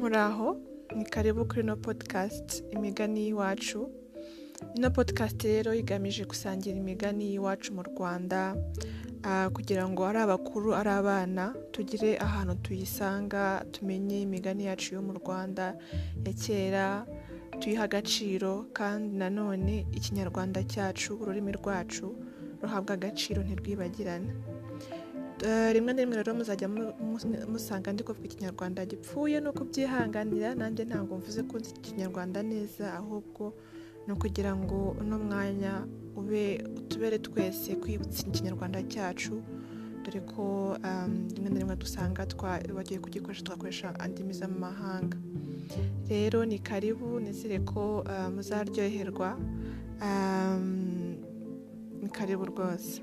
muraho ni karibu kuri ino podcast imigani y'iwacu ino podcast rero igamije gusangira imigani y'iwacu mu rwanda kugira ngo ari abakuru ari abana tugire ahantu tuyisanga tumenye imigani yacu yo mu rwanda ya kera tuyiha agaciro kandi nanone ikinyarwanda cyacu ururimi rwacu ruhabwa agaciro ntirwibagirane. Rimwe na rimwe rero muzajya mu- mu- musanga ndi kuvuga ikinyarwanda gipfuye no kubyihanganira nanjye ntabwo mvuze ko nzi ikinyarwanda neza ahubwo ni ukugira ngo uno mwanya ube utubere twese kwibutsa ikinyarwanda cyacu dore ko um, rimwe na rimwe dusanga twa- bagiye kugikoresha tugakoresha andimi z'amahanga. Rero ni karibu nizere ko uh, muzaryoherwa um, ni karibu rwose.